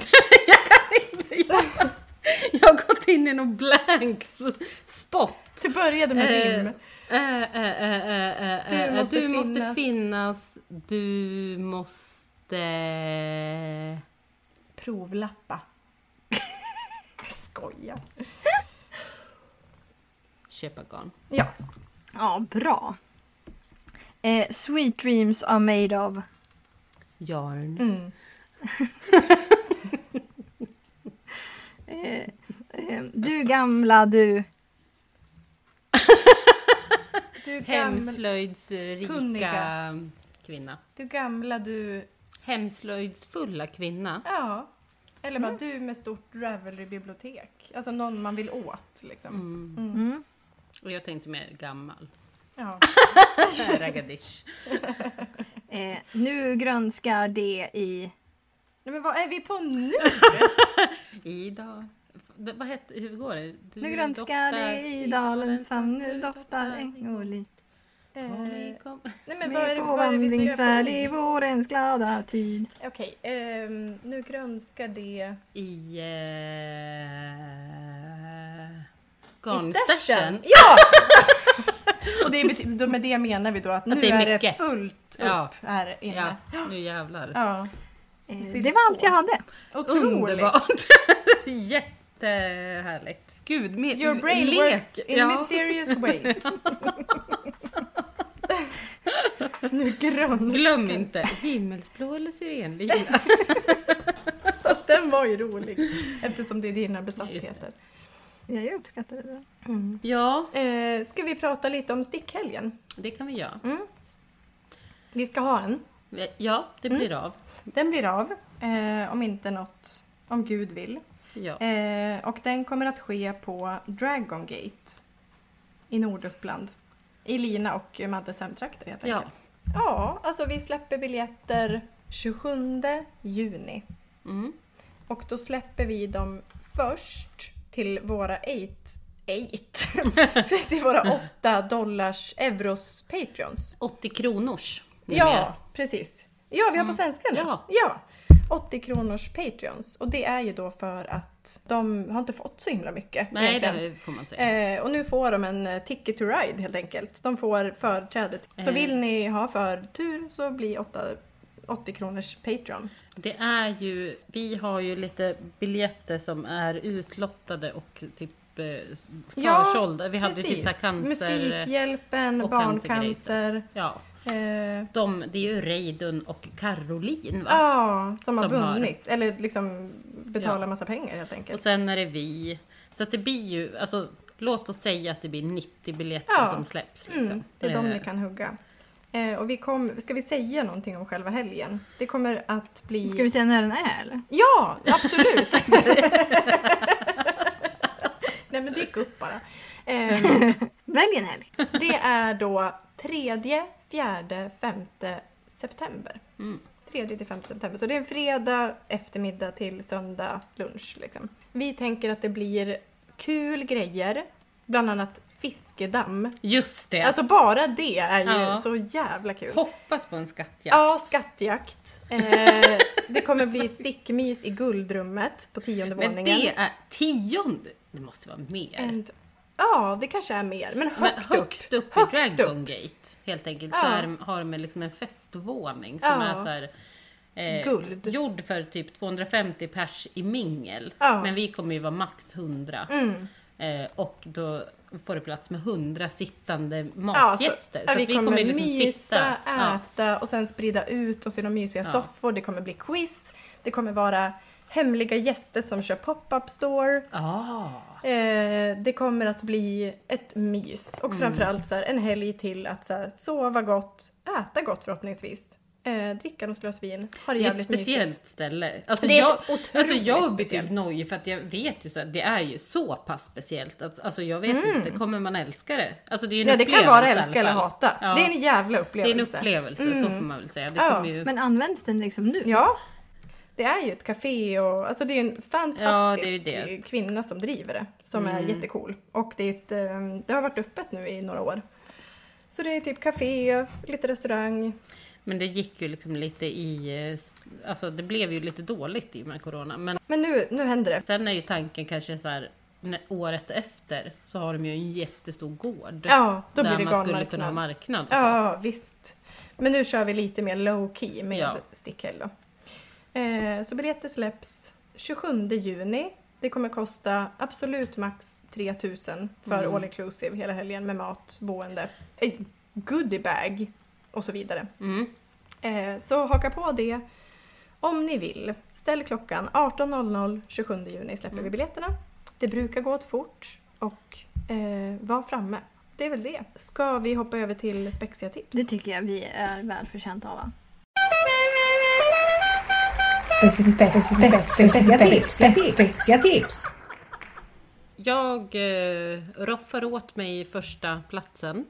Jag har gått in i någon blank spot. Du började med Eh, rim. Du måste du måste finnas. finnas. Du måste... Provlappa. <laughs> Skoja. Köpa garn. Ja. Ja, bra. Eh, sweet dreams are made of... Yarn. Mm. <laughs> Eh, eh, du gamla du... Du, <laughs> gamla, Hemslöjdsrika Kunniga. kvinna. du gamla, du... Hemslöjdsfulla kvinna. Ja. Eller bara du med stort Ravelry-bibliotek. Alltså någon man vill åt liksom. Mm. Mm. Och jag tänkte mer gammal. Ja. <laughs> Ragadish. <laughs> Eh, nu grönskar det i... Nej, men vad är vi på nu? <laughs> Ida. Det, vad heter, hur går det? Du Nu grönskar det i dalens famn, nu doftar äng och lik. Eh, nej men vad är Med det, på vandringsfärd i vårens glada tid. Okej, ehm, nu grönskar det I... Eh, garnstashen. stashen. <laughs> Ja! Och det är, då med det menar vi då att nu det är är, det fullt upp Ja. här Ja, inne. nu jävlar. Ja. Eh, det var allt jag hade. Otroligt. Underbart! <laughs> Jättehärligt. Gud, med, Your brain lek. works in ja. mysterious ways. <laughs> nu grönskar Glöm inte himmelsblå eller sirenlila. Fast den var ju rolig. Eftersom det är dina besattheter. Jag uppskattade det. Mm. Ja, Eh, ska vi prata lite om stickhelgen? det kan vi göra. Vi ska ha en. Ja, det blir av. Den blir av. Eh, om inte något, om Gud vill. Ja. Eh, och den kommer att ske på Dragon Gate i Norduppland. I Lina och Maddes hemtrakter helt Ja. enkelt. Ja, alltså vi släpper biljetter 27 juni. Mm. Och då släpper vi dem först till våra 8 eight. <laughs> till våra 8 dollars euros patreons. 80 kronors. Ja, numera. precis. Ja, vi har på svenska nu. Ja. ja. 80 kronors patreons. Och det är ju då för att de har inte fått så himla mycket. Nej, egentligen. det får man säga. Eh, och nu får de en eh, ticket to ride helt enkelt. De får företrädet. Så Eh. vill ni ha förtur så blir 8, 80 kronors Patreon. Det är ju, vi har ju lite biljetter som är utlottade och typ eh, Ja, försålda. vi hade ju Precis. typ cancer... Musikhjälpen, och barncancer. Ja, Eh, de, det är ju Reidun och Caroline va? ja, som har Som har- vunnit. Eller liksom betalar Ja. massa pengar helt Och enkelt. sen är det vi. Så att det blir ju, alltså låt oss säga att det blir 90 biljetter Ja. som släpps. Liksom. Mm, det är de Eh, ni kan hugga. Eh, och vi kom, ska vi säga någonting om själva helgen? Det kommer att bli... Ska vi säga när den är eller? Ja, absolut! <laughs> Nej men det gick upp bara. Eh, Välj en helg. det är då tredje, fjärde, femte september. Mm. Tredje till femte september. Så det är en fredag eftermiddag till söndag lunch. Liksom. Vi tänker att det blir kul grejer. Bland annat fiskedamm. Just det! Alltså bara det är ju Ja. så jävla kul. Hoppas på en skattjakt. Ja, skattjakt. Eh, det kommer bli stickmys i guldrummet på tionde Men våningen. det är tionde! Det måste vara mer. En- ja, det kanske är mer. Men Men högt, högst upp, upp. i Högst Dragon upp. Gate helt enkelt Ja. så är, har de liksom en festvåning som Ja. är så här, eh, Guld. gjord för typ 250 pers i mingel. Ja. Men vi kommer ju vara max 100. Mm. Eh, och då får det plats med 100 sittande Ja, så, matgäster. ja, så vi att vi kommer, kommer liksom mysa, sitta... Ja. äta och sen sprida ut oss i de mysiga Ja. soffor. Det kommer bli quiz. Det kommer vara hemliga gäster som kör pop-up store. Ah. Eh, det kommer att bli ett mys och Mm. framförallt så här, en helg till att så här, sova gott, äta gott förhoppningsvis. Eh, dricka något glas vin, ha det Det är ett jävligt mysigt. speciellt ställe. Alltså Det är jag, ett otroligt alltså jag blir speciellt. typ nojig för att jag vet ju så att det är ju så pass speciellt. Att, alltså jag vet inte, kommer man älska det? Alltså det är ju en Ja, det kan upplevelse vara älska eller hata. Ja. Det är en jävla Det är upplevelse. en upplevelse, så får man väl säga. Det Ja, kommer ju... Men används den liksom nu? Ja, det är ju ett café och alltså det är en fantastisk Ja, det är det. kvinna som driver det. Som är jättecool. Och det, är ett, eh, det har varit öppet nu i några år. Så det är typ café, lite restaurang. Men det gick ju liksom lite i... eh, Alltså det blev ju lite dåligt i och med Corona. Men Men nu, nu händer det. sen är ju tanken kanske så här... Året efter så har de ju en jättestor gård. Ja, då där blir det man skulle kunna ha marknad. Ja, visst. Men nu kör vi lite mer low key med Ja. stickhelg då. Eh, så biljetter släpps 27 juni. Det kommer kosta absolut max 3000 för Mm. all inclusive hela helgen med mat, boende, goodiebag och så vidare. Mm. Eh, så haka på det om ni vill. Ställ klockan 18.00 27 juni släpper Mm. vi biljetterna. Det brukar gå åt fort och eh, var framme. Det är väl det. Ska vi hoppa över till spexiga tips? Det tycker jag vi är väl förtjänta av. va? Speciella tips. Speciella tips. Jag eh, roffar åt mig första platsen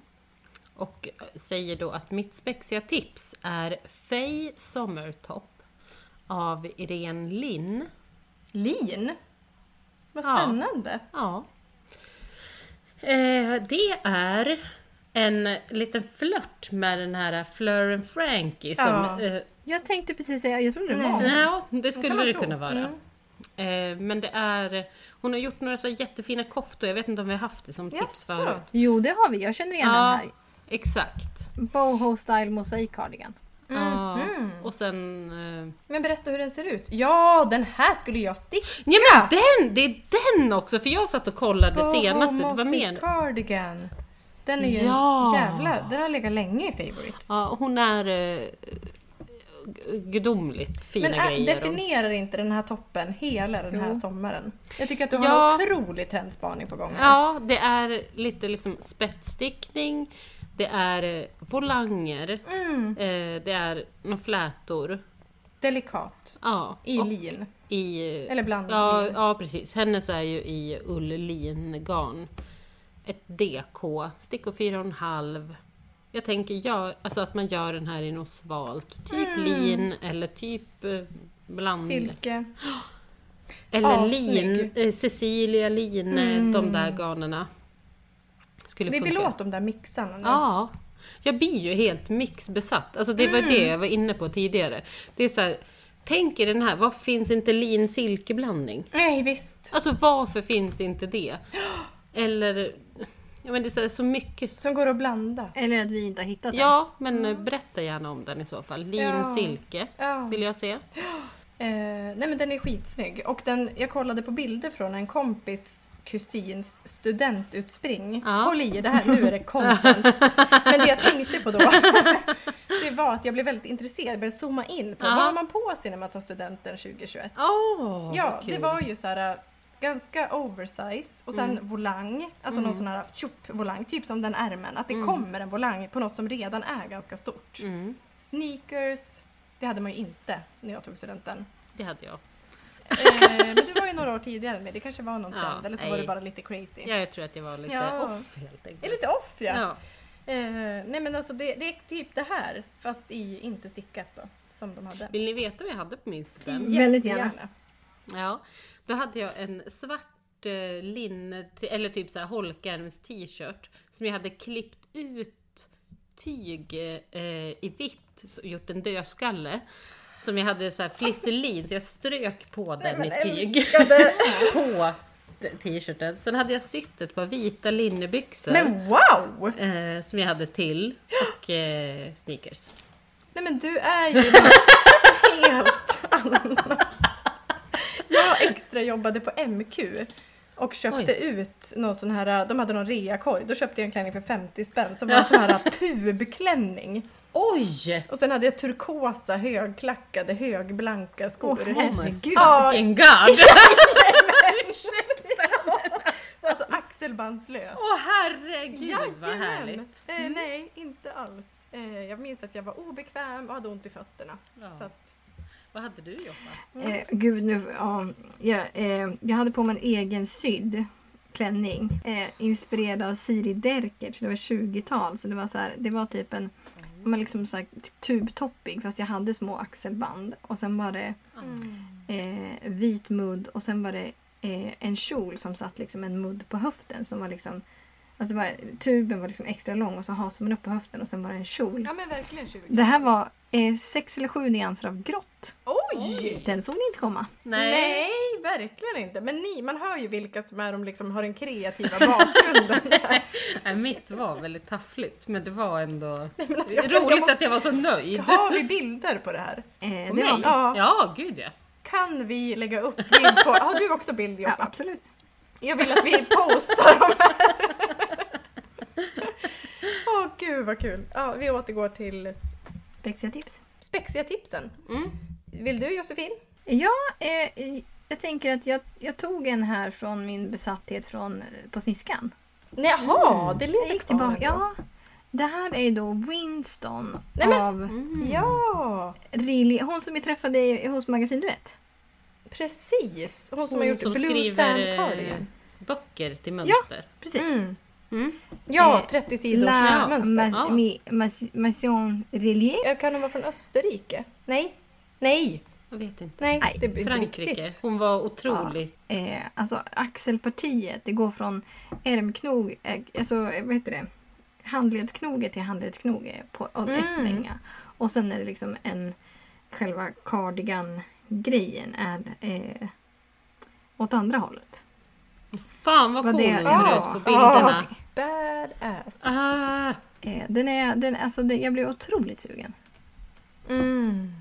och säger då att mitt spexiga tips är Faye Sommertopp av Irene Linn. Lin? Vad Ja. spännande. Ja. Eh, det är en liten flört med den här Fleur and Frankie som... Ja. Eh, Jag tänkte precis säga, jag trodde det Nej. var ja, det skulle det tro. kunna vara. Mm. Eh, men det är... Hon har gjort några så jättefina koftor, jag vet inte om vi har haft det som tips Jaså? förut. Jo, det har vi. Jag känner igen den Ja, här. Exakt. Boho style mosaik cardigan. Ja, Mhm. och sen... Eh, Men berätta hur den ser ut. Ja, den här skulle jag sticka! ja men den! Det är den också! För jag satt och kollade senaste, det var mer... cardigan. Den är ju Ja. jävla... Den har legat länge i favorites. Ja, hon är eh, gudomligt fina Men äh, grejer. definierar inte den här toppen hela den här Jo. sommaren? Jag tycker att du har Ja. en otrolig trendspaning på gång. här. Ja, det är lite liksom spetsstickning, det är eh, volanger, Mm, eh, det är några flätor. delikat. Ja, I lin. i... Eller bland Ja, lin. ja, precis. Hennes är ju i ull-lin-garn. Ett DK, stickor 4,5. Jag tänker gör, alltså att man gör den här i något svalt. Typ Mm. lin eller typ eh, bland... Silke. Eller Assnygg. lin, eh, Cecilia lin, eh, Mm. de där garnerna. Skulle Vi vill funka. åt de där mixarna nu. Ja. Jag blir ju helt mixbesatt. Alltså det var Mm. det jag var inne på tidigare. Det är så här, tänk er den här, varför finns inte lin silkeblandning? Nej, visst. Alltså varför finns inte det? Eller, ja men det är så, här, så mycket. Som går att blanda. Eller att vi inte har hittat den. Ja, men eh, berätta gärna om den i så fall. Lin Ja. silke Ja. vill jag se. Eh, nej men den är skitsnygg. Och den, jag kollade på bilder från en kompis kusins studentutspring. Ja. Håll i er, det här, nu är det content. <laughs> men det jag tänkte på då, <laughs> det var att jag blev väldigt intresserad. Började zooma in på Ja. vad har man på sig när man tar studenten 2021? Åh, ja, det var ju så här. ganska oversize och sen volang, alltså någon sån här tjopp-volang, typ som den ärmen. Att det kommer en volang på något som redan är ganska stort. Mm, Sneakers, det hade man ju inte när jag tog studenten. det hade jag. eh, men du var ju några år tidigare med det kanske var någon Ja, trend eller så nej. var det bara lite crazy. Ja, jag tror att jag var lite Ja. off helt enkelt. Lite off ja. Ja. Eh, nej men alltså det, det är typ det här fast i inte stickat då. Som de hade. Vill ni veta vad jag hade på min student? Väldigt gärna. Ja, då hade jag en svart eh, linne, eller typ så här holkärms t-shirt som jag hade klippt ut tyg eh, i vitt, så, gjort en dödskalle. Som jag hade så här flisselin, så jag strök på den i tyg. <laughs> på t-shirten. Sen hade jag sytt ett par vita linnebyxor. Men wow! Eh, som jag hade till. Och eh, sneakers. Nej men du är ju <laughs> helt annat. Jag extra jobbade på MQ och köpte Oj. ut någon sån här, de hade någon reakorg. Då köpte jag en klänning för 50 spänn som var en <laughs> sån här tubklänning. Oj! Och sen hade jag turkosa högklackade högblanka skor. Åh herregud. Ja, Vilken gard! <laughs> alltså axelbandslös. Åh herregud vad Jajamän. härligt! Eh, nej, inte alls. Eh, jag minns att jag var obekväm och hade ont i fötterna. Ja. Så att, Vad hade du Joffa? Eh, gud, nu, ja, jag, eh, jag hade på mig en egen sydd klänning. Eh, inspirerad av Siri Derkert. Det var 20-tal. Så det var, så här, det var typ en men liksom så här, typ tubtoppig fast jag hade små axelband. Och sen var det eh, vit mudd och sen var det eh, en kjol som satt liksom en mudd på höften. Som var liksom, alltså det var, tuben var liksom extra lång och så hasade man upp på höften och sen var det en kjol. ja men verkligen 20. Det här var eh, sex eller sju nyanser av grått. Oj! Den såg ni inte komma. Nej. verkligen inte. Men ni, man hör ju vilka som är de liksom har den kreativa bakgrunden. <laughs> Nej, mitt var väldigt taffligt men det var ändå alltså, jag roligt måste- att jag var så nöjd. har vi bilder på det här? Eh, det På var det. Ja. Ja, gud ja. Kan vi lägga upp bild på... Har du också bild Ja, Joppa? absolut. Jag vill att vi postar de här. <laughs> Åh gud vad kul. Ja, vi återgår till Spexiga tips. spexiga tipsen. Mm. Vill du Josefin? Ja, eh, jag tänker att jag, jag tog en här från min besatthet från, eh, på Sniskan. Jaha, det Jag lever gick kvar tillbaka. Ja, det här är då Winston Nej, men- av Mm. Ja, Riley, hon som vi träffade i- hos Magasin Duett. precis. Hon som har Hon gjort som Blue Sand eh, Cardigan. böcker till mönster. Precis. Mm. Mm. Ja, Eh, 30 sidors La mönster. Ma- Ja. Mi- Mas- Maison Relier. Ja, Kan hon vara från Österrike? Nej. Nej. Jag vet inte. Nej, Nej, det Frankrike. viktigt. Hon var otroligt... Eh, alltså axelpartiet, det går från ärmknog, eh, alltså eh, vad heter det? Handledsknoge till handledsknoge på av ett Mm. länga. Och sen är det liksom en, själva cardigan-grejen är eh, åt andra hållet. Fan vad Vad cool det hon ser Ja. ut på bilderna. Badass. Ah, Eh, den är, den, alltså det, jag blev otroligt sugen. Mm.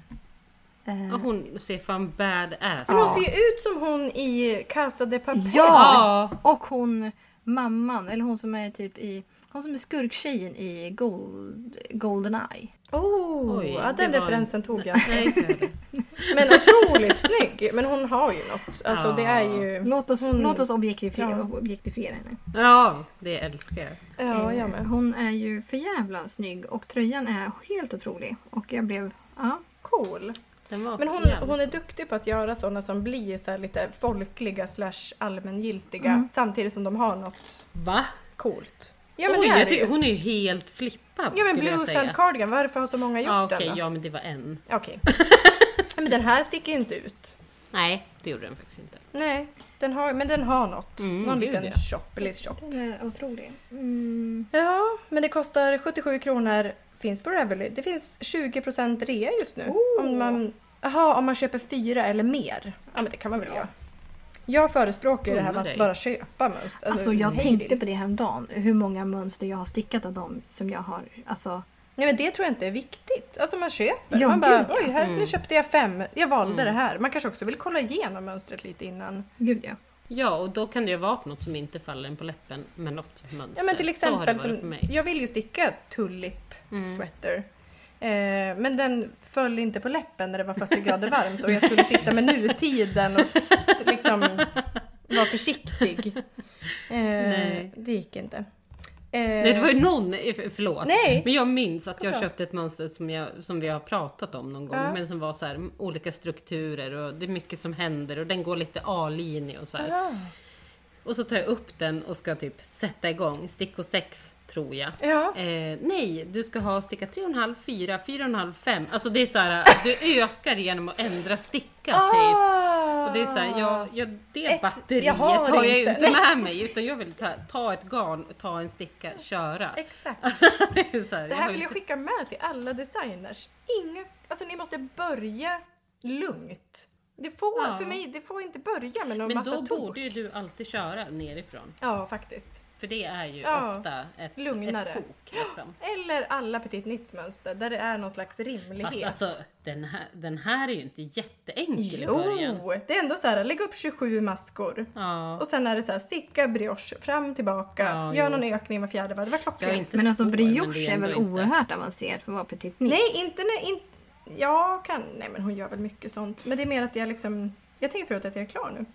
Eh, och hon ser fan badass Men hon ser ut som hon i Casa de Papel. Ja! Ja. Och hon mamman, eller hon som är typ i hon som är skurktjejen i Gold, Goldeneye. Oh, Oj, ja, den referensen en- tog jag. Nej, det. <laughs> Men otroligt snygg. Men hon har ju något. Alltså Ja. det är ju... Låt oss, Hon- låt oss objektifiera, Ja. objektifiera henne. Ja, det älskar jag. Ja, Eh, jag med. Hon är ju för jävla snygg och tröjan är helt otrolig. Och jag blev, ja. Cool. Men hon, hon är duktig på att göra sådana som blir så här lite folkliga slash allmängiltiga Mm. samtidigt som de har något Va? coolt. Ja men Oj, det är jag det tycker, hon är ju helt flippad Ja men skulle jag Blue säga. Sand Cardigan, varför har så många gjort Ja, okej, den då? ja men det var en. Okej. <laughs> men den här sticker ju inte ut. Nej, det gjorde den faktiskt inte. Nej, den har, men den har något. Mm, Någon gud, liten ja. shop, lite shop. Den är otrolig. Mm. Ja, men det kostar 77 kronor. Finns på Revelry. Det finns 20% rea just nu. Om man, aha, om man köper fyra eller mer. Ja men det kan man väl göra. Jag förespråkar ju det här med att dig. bara köpa mönster. Alltså jag hej tänkte på det häromdagen. Hur många mönster jag har stickat av dem som jag har. Alltså, Nej men det tror jag inte är viktigt. Alltså man köper. Ja, man bara, gud, ja. oj här, Mm. nu köpte jag fem. Jag valde det här. Man kanske också vill kolla igenom mönstret lite innan. gud ja. Ja, och då kan det ju vara något som inte faller en på läppen med något mönster. Ja men till exempel, som, jag vill ju sticka tullip Mm. sweater. Eh, men den föll inte på läppen när det var 40 grader varmt och jag skulle sitta med nutiden och liksom var försiktig. Eh, Nej. Det gick inte. Nej, det var ju någon, eh, förlåt. Nej. Men jag minns att jag köpte ett mönster som, jag, som vi har pratat om någon gång. Ja. Men som var så här, olika strukturer och det är mycket som händer och den går lite A-linje och så. Ja. Och så tar jag upp den och ska typ sätta igång. Stickor 6 tror jag. Ja. Eh, nej, du ska ha sticka 3,5, 4, 4,5, 5. Alltså det är så här du ökar genom att ändra sticka typ. Ah! Och det är så här, jag, jag, det Ett- batteriet jag har har jag inte. inte med mig. Utan jag vill här, ta ett garn, ta en sticka, köra. Exakt. <laughs> det här, Det här vill jag skicka med till alla designers. Inga, alltså ni måste börja lugnt. Det får, Ja. för mig, det får inte börja med någon Men massa då tok. borde ju du alltid köra nerifrån. Ja, faktiskt. För det är ju Ja, ofta ett, lugnare. ett sjok. Liksom. Eller alla petit nits-mönster där det är någon slags rimlighet. Fast alltså, den här, den här är ju inte jätteenkel i början. Jo! Det är ändå så här, lägg upp 27 maskor. Ja. Och sen är det så här, sticka brioche, fram tillbaka, Ja, gör jo. någon ökning var fjärde varv. Det var klockrent. Men alltså svår, men brioche är väl inte- oerhört avancerat för att vara petit nit? Nej, inte när... In, jag kan... Nej, men hon gör väl mycket sånt. Men det är mer att jag liksom... Jag tänker förut att jag är klar nu.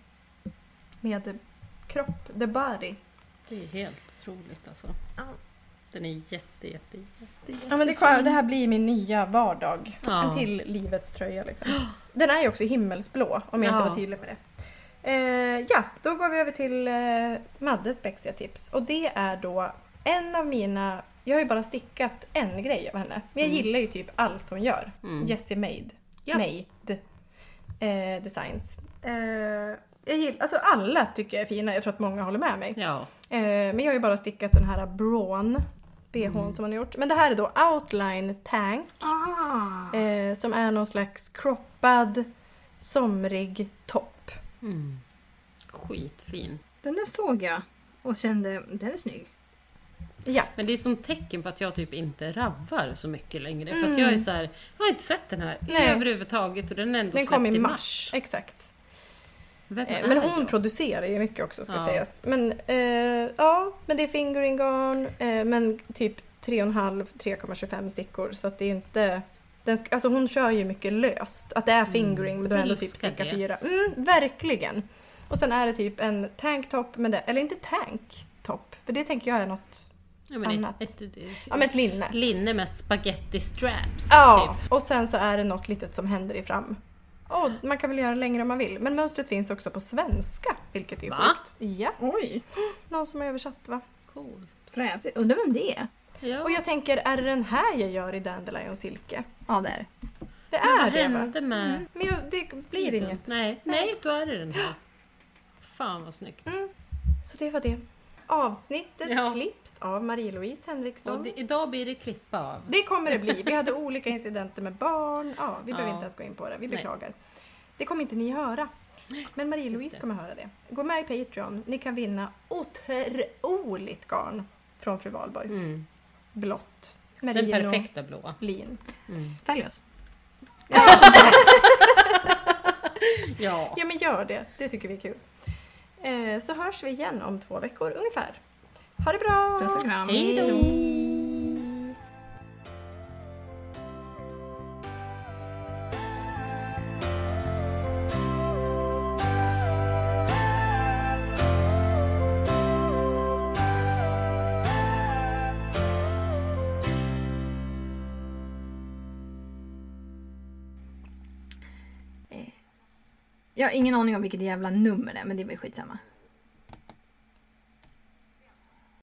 Med kropp, the body. Det är helt otroligt alltså. Ja. Den är jätte, jätte, jätte, Ja, men det, det här blir min nya vardag. Ja. En till livets tröja liksom. Den är ju också himmelsblå, om jag Ja. inte var tydlig med det. Eh, ja, då går vi över till eh, Maddes spexiga tips. Och det är då en av mina... Jag har ju bara stickat en grej av henne. Men jag gillar ju typ allt hon gör. Mm. Jessie Made. Ja. Made. Eh, designs. Eh, jag gillar, alltså alla tycker jag är fina. Jag tror att många håller med mig. Ja. Eh, men jag har ju bara stickat den här Brawn bhn Mm. som hon har gjort. Men det här är då Outline Tank. Ah. Eh, som är någon slags croppad, somrig topp. Mm. Skitfin. Den där såg jag och kände, den är snygg. Ja, Men det är som tecken på att jag typ inte ravvar så mycket längre. För Mm. att jag är så här, jag har inte sett den här Nej. överhuvudtaget och den är ändå den släppt kom i i mars. mars. Exakt. Eh, men hon producerar ju mycket också ska Ja. sägas. Men eh, ja, men det är fingering garn. Eh, men typ 3,5-3,25 stickor. Så att det är inte... Den, alltså hon kör ju mycket löst. Att det är fingering men då är ändå typ sticka det. fyra. Mm, verkligen. Och sen är det typ en tanktop, med det, eller inte tanktop. För det tänker jag är något... Ja, men annat. ett, ett, ett, Ja men ett linne. linne med spaghetti straps. Ja, Typ. och sen så är det något litet som händer i fram. Och man kan väl göra längre om man vill. Men mönstret finns också på svenska, vilket är Va? sjukt. Ja, Oj, någon som har översatt va? Coolt. fräsigt. Undrar vem det är? Ja. Och jag tänker, är det den här jag gör i Dandelion Silke? Ja, där. Det Men är vad det va? hände med... Mm. Men jag, det blir inget. Nej, nej, då är det den här. Fan vad snyggt. Mm. Så det var det. Avsnittet Ja. klipps av Marie-Louise Henriksson. Och det, idag blir det klippa av. Det kommer det bli. Vi hade <laughs> olika incidenter med barn. Ja, vi behöver Ja. inte ens gå in på det. Vi Nej. beklagar. Det kommer inte ni höra. Men Marie-Louise kommer höra det. Gå med i Patreon. Ni kan vinna otroligt garn från Fru Valborg. Mm. Blått. Den Merino. perfekta blåa. Lin. Mm. Följ oss. <laughs> Ja. Ja men gör det. Det tycker vi är kul. Eh, så hörs vi igen om två veckor ungefär. Ha det bra! Puss och kram. Hej då. Jag har ingen aning om vilket jävla nummer det är, men det är väl skitsamma.